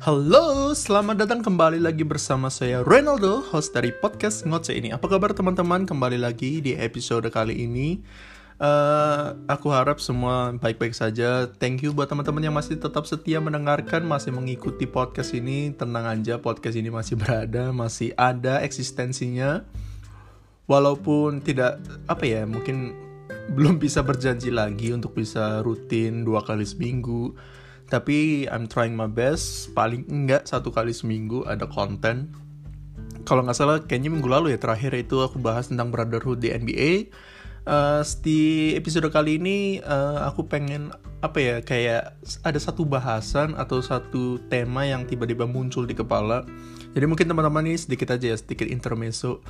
Halo, selamat datang kembali lagi bersama saya Ronaldo, host dari podcast Ngoceh ini. Apa kabar teman-teman? Kembali lagi di episode kali ini. Uh, aku harap semua baik-baik saja. Thank you buat teman-teman yang masih tetap setia mendengarkan, masih mengikuti podcast ini. Tenang aja, podcast ini masih berada, masih ada eksistensinya. Walaupun tidak apa ya, mungkin belum bisa berjanji lagi untuk bisa rutin dua kali seminggu tapi I'm trying my best. Paling enggak satu kali seminggu ada konten. Kalau nggak salah kayaknya minggu lalu ya terakhir itu aku bahas tentang brotherhood di NBA uh, di episode kali ini uh, aku pengen apa ya kayak ada satu bahasan atau satu tema yang tiba-tiba muncul di kepala. Jadi mungkin teman-teman ini sedikit aja ya sedikit intermezzo.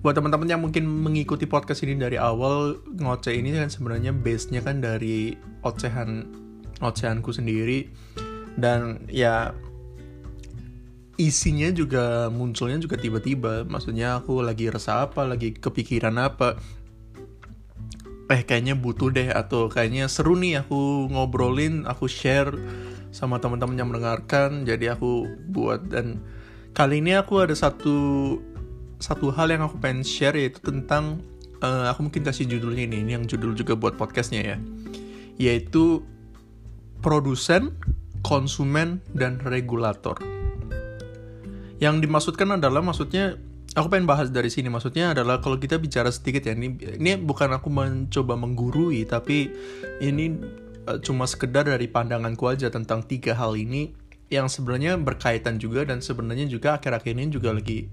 Buat teman-teman yang mungkin mengikuti podcast ini dari awal ngoceh ini kan sebenarnya base nya kan dari ocehan ocehanku sendiri. Dan ya isinya juga munculnya juga tiba-tiba. Maksudnya aku lagi resah apa lagi kepikiran apa. Eh kayaknya butuh deh atau kayaknya seru nih aku ngobrolin aku share sama teman-teman yang mendengarkan. Jadi aku buat dan kali ini aku ada satu satu hal yang aku pengen share yaitu tentang uh, aku mungkin kasih judulnya ini ini yang judul juga buat podcastnya ya. Yaitu produsen, konsumen, dan regulator. Yang dimaksudkan adalah maksudnya aku pengen bahas dari sini maksudnya adalah kalau kita bicara sedikit ya ini ini bukan aku mencoba menggurui tapi ini uh, cuma sekedar dari pandanganku aja tentang tiga hal ini yang sebenarnya berkaitan juga dan sebenarnya juga akhir-akhir ini juga lagi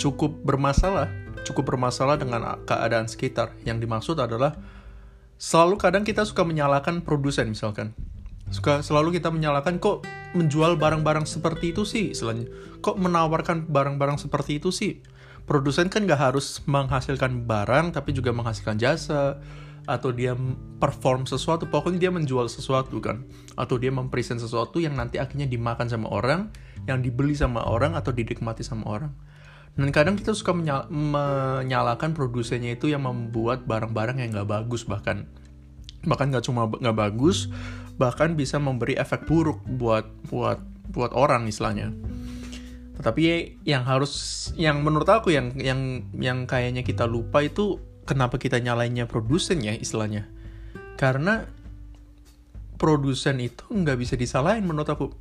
cukup bermasalah cukup bermasalah dengan keadaan sekitar yang dimaksud adalah selalu kadang kita suka menyalahkan produsen misalkan suka selalu kita menyalahkan kok menjual barang-barang seperti itu sih? Istilahnya kok menawarkan barang-barang seperti itu sih? Produsen kan gak harus menghasilkan barang tapi juga menghasilkan jasa atau dia perform sesuatu. Pokoknya dia menjual sesuatu kan. Atau dia mempresent sesuatu yang nanti akhirnya dimakan sama orang yang dibeli sama orang atau dinikmati sama orang. Dan kadang kita suka menyal menyalahkan produsennya itu yang membuat barang-barang yang gak bagus bahkan. Bahkan nggak cuma nggak bagus bahkan bisa memberi efek buruk buat buat buat orang istilahnya. Tetapi yang harus yang menurut aku yang yang yang kayaknya kita lupa itu kenapa kita nyalainnya produsen ya istilahnya. Karena produsen itu nggak bisa disalahin menurut aku.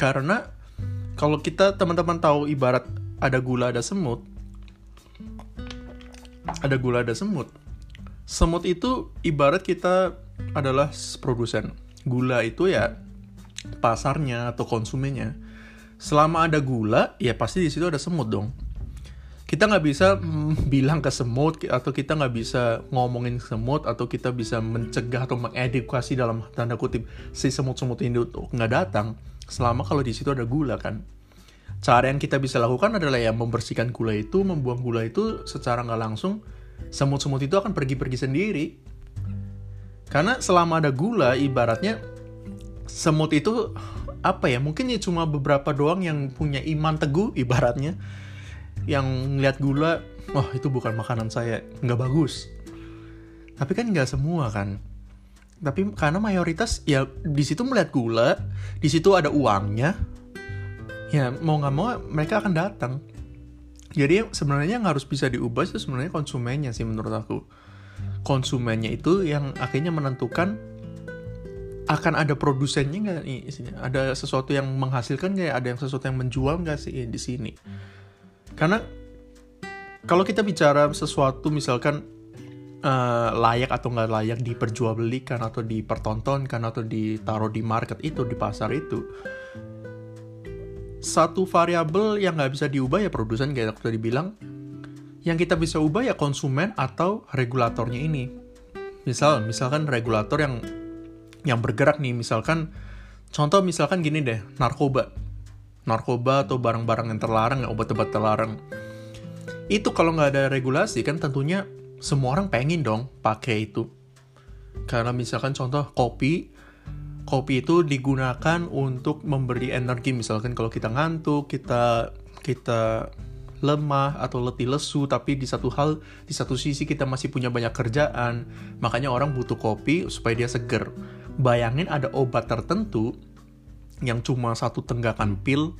Karena kalau kita teman-teman tahu ibarat ada gula ada semut. Ada gula ada semut. Semut itu ibarat kita adalah produsen gula itu ya pasarnya atau konsumennya. Selama ada gula, ya pasti di situ ada semut dong. Kita nggak bisa mm, bilang ke semut atau kita nggak bisa ngomongin semut atau kita bisa mencegah atau mengedukasi dalam tanda kutip si semut-semut ini tuh nggak datang selama kalau di situ ada gula kan. Cara yang kita bisa lakukan adalah ya membersihkan gula itu, membuang gula itu secara nggak langsung semut-semut itu akan pergi-pergi sendiri karena selama ada gula, ibaratnya semut itu apa ya? Mungkin ya cuma beberapa doang yang punya iman teguh, ibaratnya yang ngeliat gula, wah oh, itu bukan makanan saya, nggak bagus. Tapi kan nggak semua kan. Tapi karena mayoritas ya di situ melihat gula, di situ ada uangnya, ya mau nggak mau mereka akan datang. Jadi sebenarnya yang harus bisa diubah itu sebenarnya konsumennya sih menurut aku konsumennya itu yang akhirnya menentukan akan ada produsennya nggak nih ada sesuatu yang menghasilkan nggak ada yang sesuatu yang menjual nggak sih di sini? Karena kalau kita bicara sesuatu misalkan uh, layak atau nggak layak diperjualbelikan atau dipertontonkan atau ditaruh di market itu di pasar itu satu variabel yang nggak bisa diubah ya produsen kayak tadi bilang yang kita bisa ubah ya konsumen atau regulatornya ini. Misal, misalkan regulator yang yang bergerak nih, misalkan contoh misalkan gini deh, narkoba. Narkoba atau barang-barang yang terlarang, obat-obat terlarang. Itu kalau nggak ada regulasi kan tentunya semua orang pengen dong pakai itu. Karena misalkan contoh kopi, kopi itu digunakan untuk memberi energi misalkan kalau kita ngantuk, kita kita lemah atau letih lesu tapi di satu hal di satu sisi kita masih punya banyak kerjaan. Makanya orang butuh kopi supaya dia seger. Bayangin ada obat tertentu yang cuma satu tenggakan pil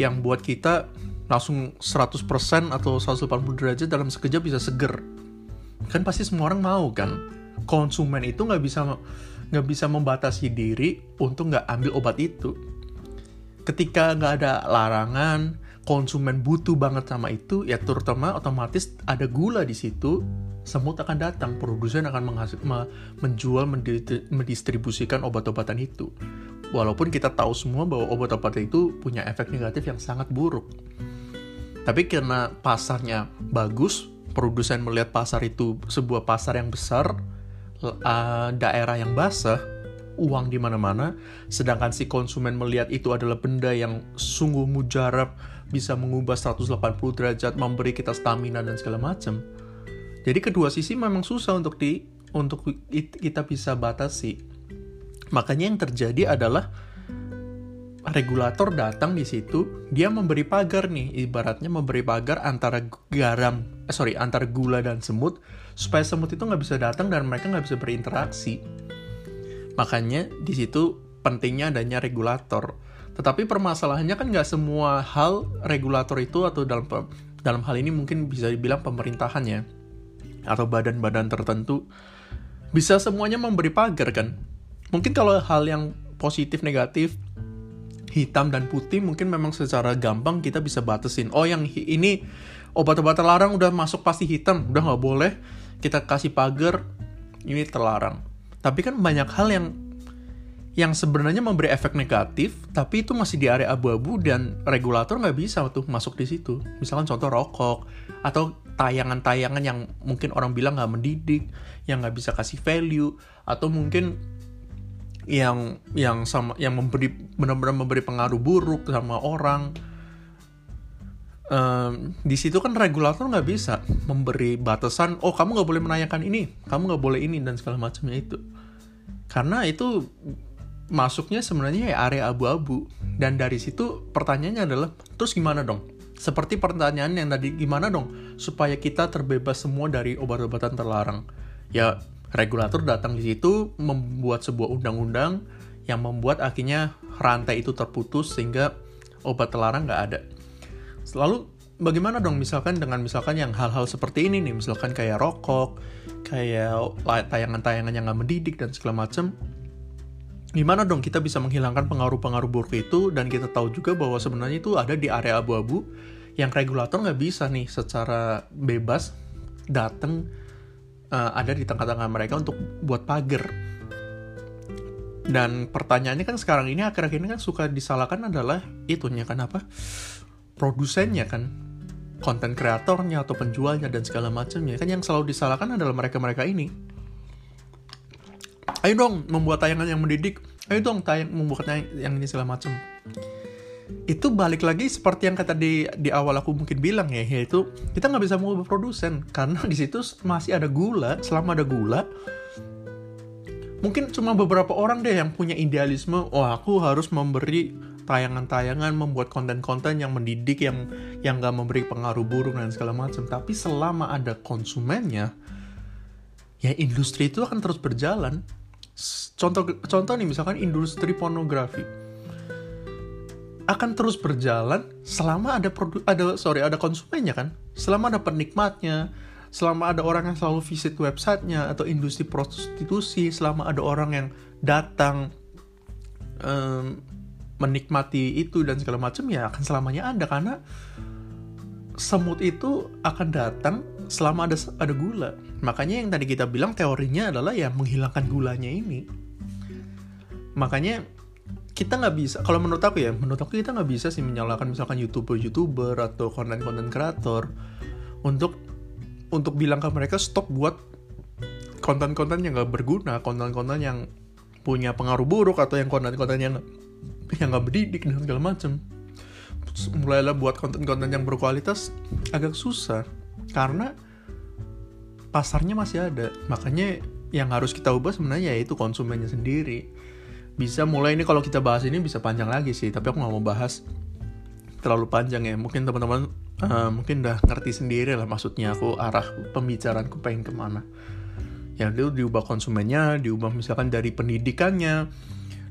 yang buat kita langsung 100% atau 180 derajat dalam sekejap bisa seger. Kan pasti semua orang mau kan? Konsumen itu nggak bisa nggak bisa membatasi diri untuk nggak ambil obat itu. Ketika nggak ada larangan konsumen butuh banget sama itu ya terutama otomatis ada gula di situ semut akan datang produsen akan menghasil, me, menjual mendistribusikan obat-obatan itu. Walaupun kita tahu semua bahwa obat-obatan itu punya efek negatif yang sangat buruk. Tapi karena pasarnya bagus produsen melihat pasar itu sebuah pasar yang besar uh, daerah yang basah uang di mana-mana sedangkan si konsumen melihat itu adalah benda yang sungguh mujarab bisa mengubah 180 derajat, memberi kita stamina dan segala macam. Jadi kedua sisi memang susah untuk di untuk kita bisa batasi. Makanya yang terjadi adalah regulator datang di situ, dia memberi pagar nih, ibaratnya memberi pagar antara garam, eh, sorry, antara gula dan semut, supaya semut itu nggak bisa datang dan mereka nggak bisa berinteraksi. Makanya di situ pentingnya adanya regulator. Tetapi permasalahannya kan nggak semua hal regulator itu atau dalam dalam hal ini mungkin bisa dibilang pemerintahan ya atau badan-badan tertentu bisa semuanya memberi pagar kan. Mungkin kalau hal yang positif negatif hitam dan putih mungkin memang secara gampang kita bisa batasin. Oh yang ini obat-obat terlarang udah masuk pasti hitam, udah nggak boleh kita kasih pagar ini terlarang. Tapi kan banyak hal yang yang sebenarnya memberi efek negatif, tapi itu masih di area abu-abu dan regulator nggak bisa tuh masuk di situ. Misalkan contoh rokok atau tayangan-tayangan yang mungkin orang bilang nggak mendidik, yang nggak bisa kasih value, atau mungkin yang yang sama yang memberi benar-benar memberi pengaruh buruk sama orang. Um, di situ kan regulator nggak bisa memberi batasan, oh kamu nggak boleh menanyakan ini, kamu nggak boleh ini dan segala macamnya itu, karena itu masuknya sebenarnya ya area abu-abu. Dan dari situ pertanyaannya adalah terus gimana dong? Seperti pertanyaan yang tadi gimana dong supaya kita terbebas semua dari obat-obatan terlarang? Ya regulator datang di situ membuat sebuah undang-undang yang membuat akhirnya rantai itu terputus sehingga obat terlarang nggak ada. Selalu bagaimana dong misalkan dengan misalkan yang hal-hal seperti ini nih? Misalkan kayak rokok kayak tayangan-tayangan yang nggak mendidik dan segala macam gimana dong kita bisa menghilangkan pengaruh-pengaruh buruk itu dan kita tahu juga bahwa sebenarnya itu ada di area abu-abu yang regulator nggak bisa nih secara bebas datang uh, ada di tengah-tengah mereka untuk buat pagar. Dan pertanyaannya kan sekarang ini akhir-akhir ini kan suka disalahkan adalah itunya kan apa? Produsennya kan konten kreatornya atau penjualnya dan segala macamnya. Kan yang selalu disalahkan adalah mereka-mereka ini ayo dong membuat tayangan yang mendidik. Ayo dong tayang membuat yang ini segala macam itu balik lagi seperti yang kata di di awal aku mungkin bilang ya yaitu kita nggak bisa mengubah produsen. Karena di situ masih ada gula selama ada gula mungkin cuma beberapa orang deh yang punya idealisme oh aku harus memberi tayangan-tayangan membuat konten-konten yang mendidik yang yang gak memberi pengaruh buruk dan segala macam tapi selama ada konsumennya ya industri itu akan terus berjalan contoh contoh nih misalkan industri pornografi. Akan terus berjalan selama ada produ ada sorry ada konsumennya kan? Selama ada penikmatnya selama ada orang yang selalu visit websitenya atau industri prostitusi selama ada orang yang datang um, menikmati itu dan segala macam ya akan selamanya ada. Karena semut itu akan datang selama ada ada gula. Makanya yang tadi kita bilang teorinya adalah ya menghilangkan gulanya ini. Makanya kita nggak bisa, kalau menurut aku ya, menurut aku kita nggak bisa sih menyalahkan misalkan youtuber-youtuber atau konten-konten kreator untuk untuk bilang ke mereka stop buat konten-konten yang nggak berguna, konten-konten yang punya pengaruh buruk atau yang konten-konten yang yang nggak berdidik dan segala macam. Mulailah buat konten-konten yang berkualitas agak susah karena pasarnya masih ada. Makanya yang harus kita ubah sebenarnya yaitu konsumennya sendiri. Bisa mulai ini kalau kita bahas ini bisa panjang lagi sih tapi aku nggak mau bahas terlalu panjang ya. Mungkin teman-teman uh, mungkin udah ngerti sendiri lah maksudnya aku arah pembicaraanku pengen ke mana. Ya itu diubah konsumennya diubah misalkan dari pendidikannya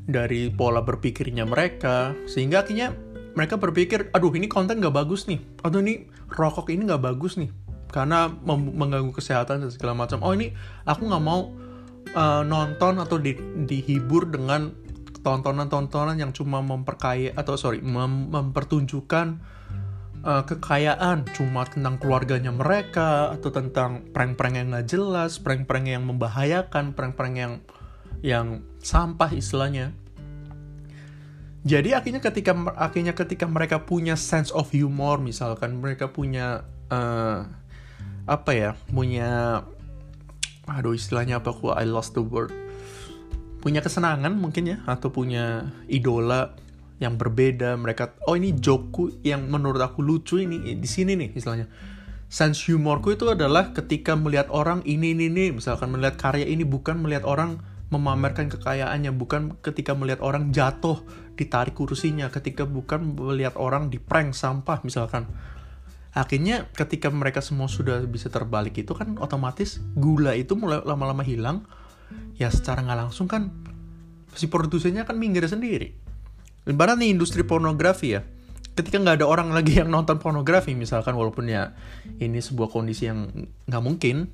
dari pola berpikirnya mereka sehingga akhirnya mereka berpikir aduh ini konten nggak bagus nih. Aduh ini rokok ini nggak bagus nih karena mengganggu kesehatan dan segala macam oh ini aku nggak mau uh, nonton atau di, dihibur dengan tontonan-tontonan yang cuma memperkaya atau sorry mem mempertunjukkan uh, kekayaan cuma tentang keluarganya mereka atau tentang prank-prank yang nggak jelas, prank-prank yang membahayakan, prank-prank yang yang sampah istilahnya. Jadi akhirnya ketika akhirnya ketika mereka punya sense of humor misalkan mereka punya uh, apa ya punya aduh istilahnya apa aku I lost the word. Punya kesenangan mungkin ya atau punya idola yang berbeda mereka oh ini jokeku yang menurut aku lucu ini di sini nih istilahnya. Sense humorku itu adalah ketika melihat orang ini ini nih misalkan melihat karya ini bukan melihat orang memamerkan kekayaannya bukan ketika melihat orang jatuh ditarik kursinya. Ketika bukan melihat orang di prank sampah misalkan akhirnya ketika mereka semua sudah bisa terbalik itu kan otomatis gula itu mulai lama-lama hilang ya secara nggak langsung kan si produsennya kan minggir sendiri. Lebaran nih industri pornografi ya, ketika nggak ada orang lagi yang nonton pornografi misalkan walaupun ya ini sebuah kondisi yang nggak mungkin,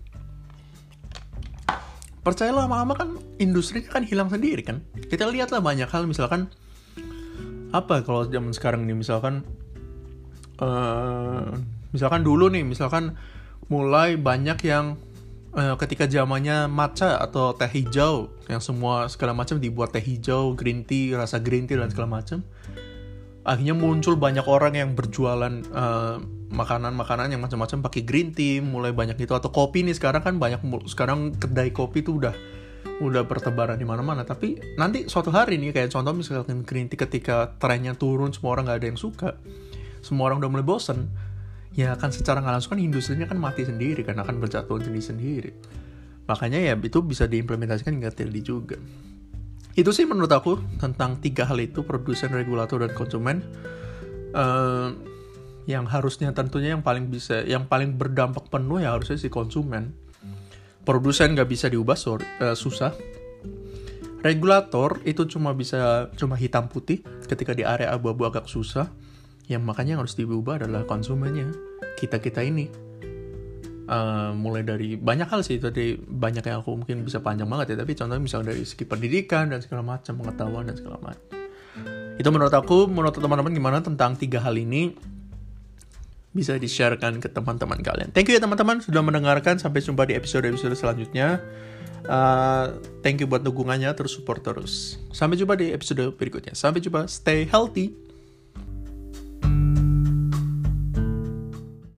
percaya lama-lama kan industri kan hilang sendiri kan. Kita lihatlah banyak hal misalkan apa kalau zaman sekarang nih misalkan uh, misalkan dulu nih misalkan mulai banyak yang uh, ketika zamannya matcha atau teh hijau yang semua segala macam dibuat teh hijau, green tea, rasa green tea dan segala macam. Akhirnya muncul banyak orang yang berjualan eh, makanan-makanan yang macam-macam pakai green tea, mulai banyak itu atau kopi nih sekarang kan banyak sekarang kedai kopi tuh udah udah bertebaran di mana-mana. Tapi nanti suatu hari nih kayak contoh misalkan green tea ketika trennya turun semua orang nggak ada yang suka, semua orang udah mulai bosen ya kan secara nggak langsung kan industrinya kan mati sendiri karena akan berjatuhan sendiri sendiri. Makanya ya itu bisa diimplementasikan hingga TLD juga. Itu sih menurut aku tentang tiga hal itu produsen regulator dan konsumen. Uh, yang harusnya tentunya yang paling bisa yang paling berdampak penuh ya harusnya si konsumen. Produsen nggak bisa diubah sorry, uh, susah. Regulator itu cuma bisa cuma hitam putih ketika di area abu-abu agak susah yang makanya harus diubah adalah konsumennya kita kita ini uh, mulai dari banyak hal sih tadi banyak yang aku mungkin bisa panjang banget ya tapi contohnya misalnya dari segi pendidikan dan segala macam pengetahuan dan segala macam itu menurut aku menurut teman-teman gimana tentang tiga hal ini bisa di-sharekan ke teman-teman kalian. Thank you ya teman-teman sudah mendengarkan. Sampai jumpa di episode-episode selanjutnya. Uh, thank you buat dukungannya, terus support terus. Sampai jumpa di episode berikutnya. Sampai jumpa, stay healthy.